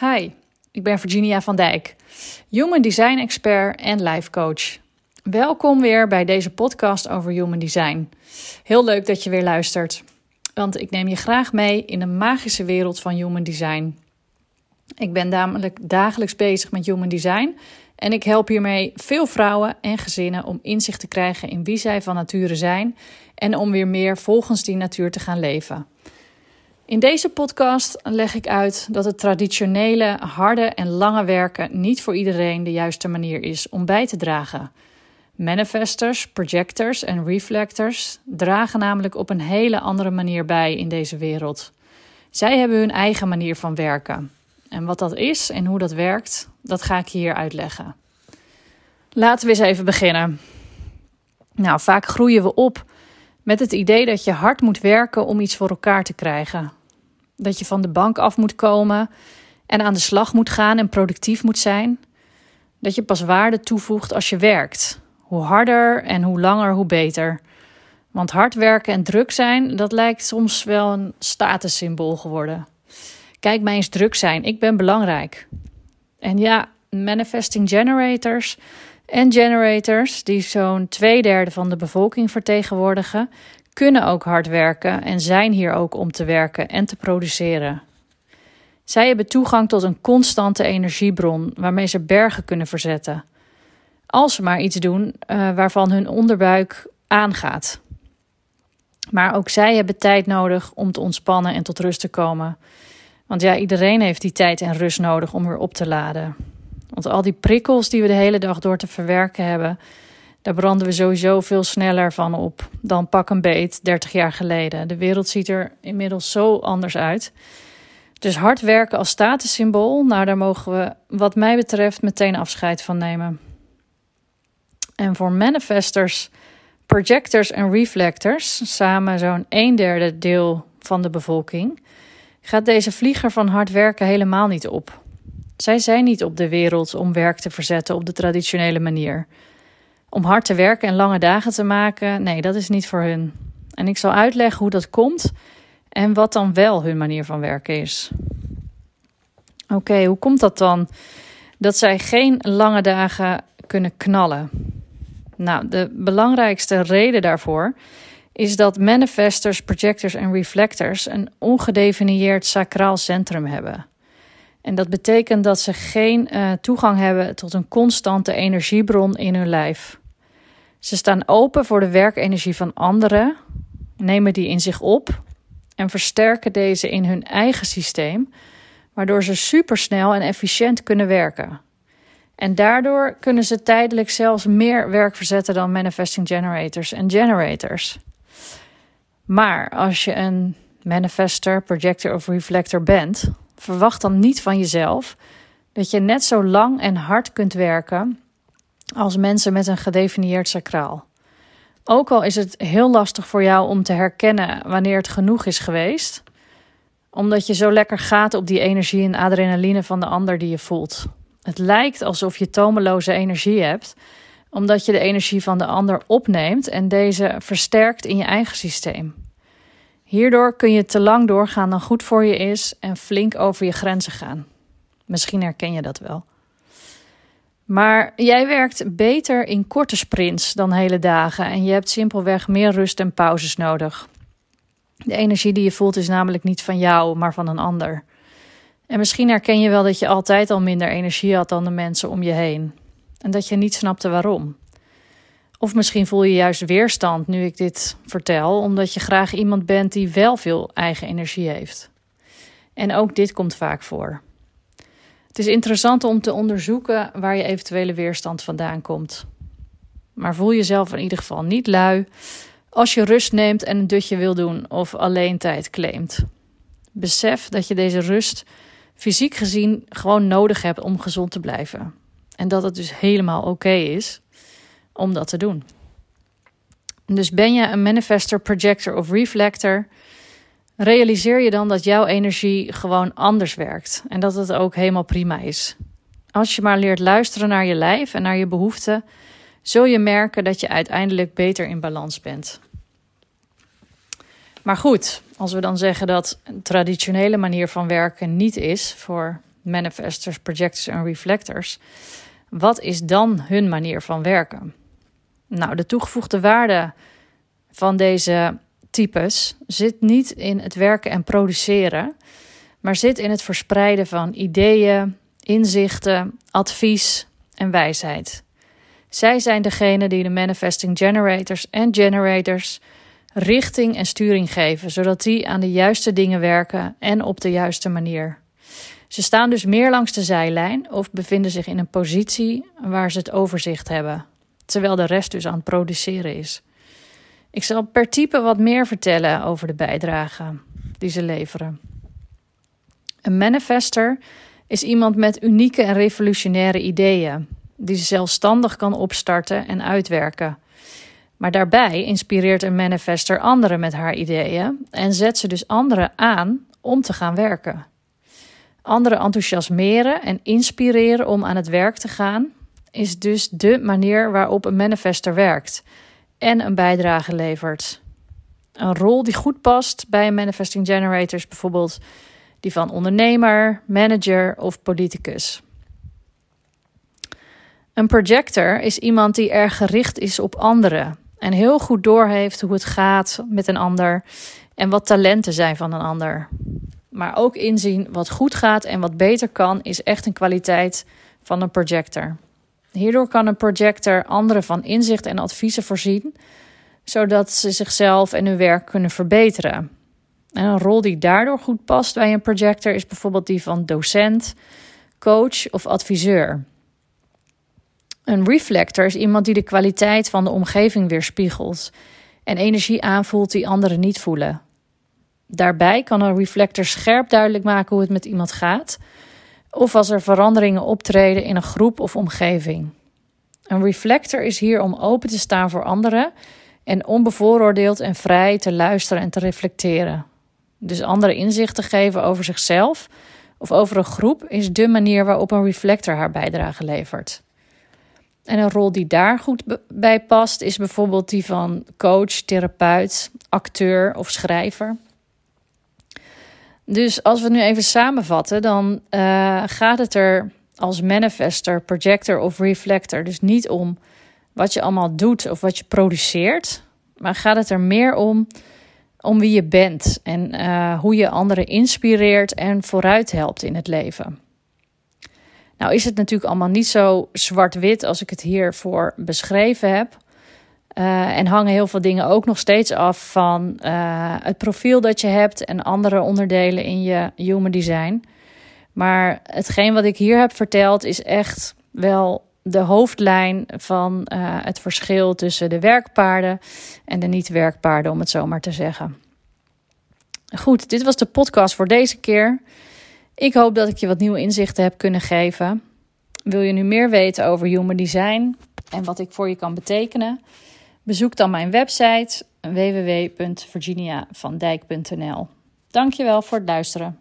Hi, ik ben Virginia van Dijk, Human Design Expert en Life Coach. Welkom weer bij deze podcast over Human Design. Heel leuk dat je weer luistert, want ik neem je graag mee in de magische wereld van Human Design. Ik ben namelijk dagelijks bezig met Human Design en ik help hiermee veel vrouwen en gezinnen om inzicht te krijgen in wie zij van nature zijn en om weer meer volgens die natuur te gaan leven. In deze podcast leg ik uit dat het traditionele, harde en lange werken niet voor iedereen de juiste manier is om bij te dragen. Manifestors, projectors en reflectors dragen namelijk op een hele andere manier bij in deze wereld. Zij hebben hun eigen manier van werken. En wat dat is en hoe dat werkt, dat ga ik hier uitleggen. Laten we eens even beginnen. Nou, vaak groeien we op met het idee dat je hard moet werken om iets voor elkaar te krijgen. Dat je van de bank af moet komen en aan de slag moet gaan en productief moet zijn. Dat je pas waarde toevoegt als je werkt. Hoe harder en hoe langer, hoe beter. Want hard werken en druk zijn, dat lijkt soms wel een statussymbool geworden. Kijk mij eens druk zijn, ik ben belangrijk. En ja, manifesting generators en generators, die zo'n twee derde van de bevolking vertegenwoordigen, kunnen ook hard werken en zijn hier ook om te werken en te produceren. Zij hebben toegang tot een constante energiebron waarmee ze bergen kunnen verzetten. Als ze maar iets doen uh, waarvan hun onderbuik aangaat. Maar ook zij hebben tijd nodig om te ontspannen en tot rust te komen. Want ja, iedereen heeft die tijd en rust nodig om weer op te laden. Want al die prikkels die we de hele dag door te verwerken hebben, daar branden we sowieso veel sneller van op dan pak een beet 30 jaar geleden. De wereld ziet er inmiddels zo anders uit. Dus hard werken als statussymbool, nou daar mogen we wat mij betreft meteen afscheid van nemen. En voor manifestors, projectors en reflectors, samen zo'n een derde deel van de bevolking, gaat deze vlieger van hard werken helemaal niet op. Zij zijn niet op de wereld om werk te verzetten op de traditionele manier. Om hard te werken en lange dagen te maken, nee, dat is niet voor hun. En ik zal uitleggen hoe dat komt en wat dan wel hun manier van werken is. Oké, hoe komt dat dan dat zij geen lange dagen kunnen knallen? Nou, de belangrijkste reden daarvoor is dat manifestors, projectors en reflectors een ongedefinieerd sacraal centrum hebben. En dat betekent dat ze geen uh, toegang hebben tot een constante energiebron in hun lijf. Ze staan open voor de werkenergie van anderen, nemen die in zich op en versterken deze in hun eigen systeem, waardoor ze supersnel en efficiënt kunnen werken. En daardoor kunnen ze tijdelijk zelfs meer werk verzetten dan manifesting generators en generators. Maar als je een manifester, projector of reflector bent, verwacht dan niet van jezelf dat je net zo lang en hard kunt werken als mensen met een gedefinieerd sacraal. Ook al is het heel lastig voor jou om te herkennen wanneer het genoeg is geweest, omdat je zo lekker gaat op die energie en adrenaline van de ander die je voelt. Het lijkt alsof je tomeloze energie hebt, omdat je de energie van de ander opneemt en deze versterkt in je eigen systeem. Hierdoor kun je te lang doorgaan dan goed voor je is en flink over je grenzen gaan. Misschien herken je dat wel. Maar jij werkt beter in korte sprints dan hele dagen en je hebt simpelweg meer rust en pauzes nodig. De energie die je voelt is namelijk niet van jou, maar van een ander. En misschien herken je wel dat je altijd al minder energie had dan de mensen om je heen en dat je niet snapte waarom. Of misschien voel je juist weerstand nu ik dit vertel, omdat je graag iemand bent die wel veel eigen energie heeft. En ook dit komt vaak voor. Het is interessant om te onderzoeken waar je eventuele weerstand vandaan komt. Maar voel jezelf in ieder geval niet lui als je rust neemt en een dutje wil doen of alleen tijd claimt. Besef dat je deze rust fysiek gezien gewoon nodig hebt om gezond te blijven. En dat het dus helemaal oké is om dat te doen. Dus ben je een manifester, projector of reflector, realiseer je dan dat jouw energie gewoon anders werkt en dat het ook helemaal prima is. Als je maar leert luisteren naar je lijf en naar je behoeften, zul je merken dat je uiteindelijk beter in balans bent. Maar goed, als we dan zeggen dat een traditionele manier van werken niet is voor manifestors, projectors en reflectors, wat is dan hun manier van werken? Nou, de toegevoegde waarde van deze types zit niet in het werken en produceren, maar zit in het verspreiden van ideeën, inzichten, advies en wijsheid. Zij zijn degene die de manifesting generators en generators richting en sturing geven, zodat die aan de juiste dingen werken en op de juiste manier. Ze staan dus meer langs de zijlijn of bevinden zich in een positie waar ze het overzicht hebben, terwijl de rest dus aan het produceren is. Ik zal per type wat meer vertellen over de bijdrage die ze leveren. Een manifester is iemand met unieke en revolutionaire ideeën, die ze zelfstandig kan opstarten en uitwerken. Maar daarbij inspireert een manifester anderen met haar ideeën en zet ze dus anderen aan om te gaan werken. Anderen enthousiasmeren en inspireren om aan het werk te gaan, is dus de manier waarop een manifester werkt en een bijdrage levert. Een rol die goed past bij manifesting generator is bijvoorbeeld die van ondernemer, manager of politicus. Een projector is iemand die erg gericht is op anderen en heel goed doorheeft hoe het gaat met een ander en wat talenten zijn van een ander. Maar ook inzien wat goed gaat en wat beter kan, is echt een kwaliteit van een projector. Hierdoor kan een projector anderen van inzicht en adviezen voorzien, zodat ze zichzelf en hun werk kunnen verbeteren. En een rol die daardoor goed past bij een projector is bijvoorbeeld die van docent, coach of adviseur. Een reflector is iemand die de kwaliteit van de omgeving weerspiegelt en energie aanvoelt die anderen niet voelen. Daarbij kan een reflector scherp duidelijk maken hoe het met iemand gaat, of als er veranderingen optreden in een groep of omgeving. Een reflector is hier om open te staan voor anderen en onbevooroordeeld en vrij te luisteren en te reflecteren. Dus anderen inzicht te geven over zichzelf of over een groep is de manier waarop een reflector haar bijdrage levert. En een rol die daar goed bij past is bijvoorbeeld die van coach, therapeut, acteur of schrijver. Dus als we het nu even samenvatten, dan uh, gaat het er als manifester, projector of reflector dus niet om wat je allemaal doet of wat je produceert, maar gaat het er meer om om wie je bent en uh, hoe je anderen inspireert en vooruit helpt in het leven. Nou is het natuurlijk allemaal niet zo zwart-wit als ik het hiervoor beschreven heb. Uh, en hangen heel veel dingen ook nog steeds af van uh, het profiel dat je hebt en andere onderdelen in je human design. Maar hetgeen wat ik hier heb verteld is echt wel de hoofdlijn van uh, het verschil tussen de werkpaarden en de niet-werkpaarden, om het zo maar te zeggen. Goed, dit was de podcast voor deze keer. Ik hoop dat ik je wat nieuwe inzichten heb kunnen geven. Wil je nu meer weten over human design en wat ik voor je kan betekenen? Bezoek dan mijn website www.virginiavandijk.nl. Dankjewel voor het luisteren.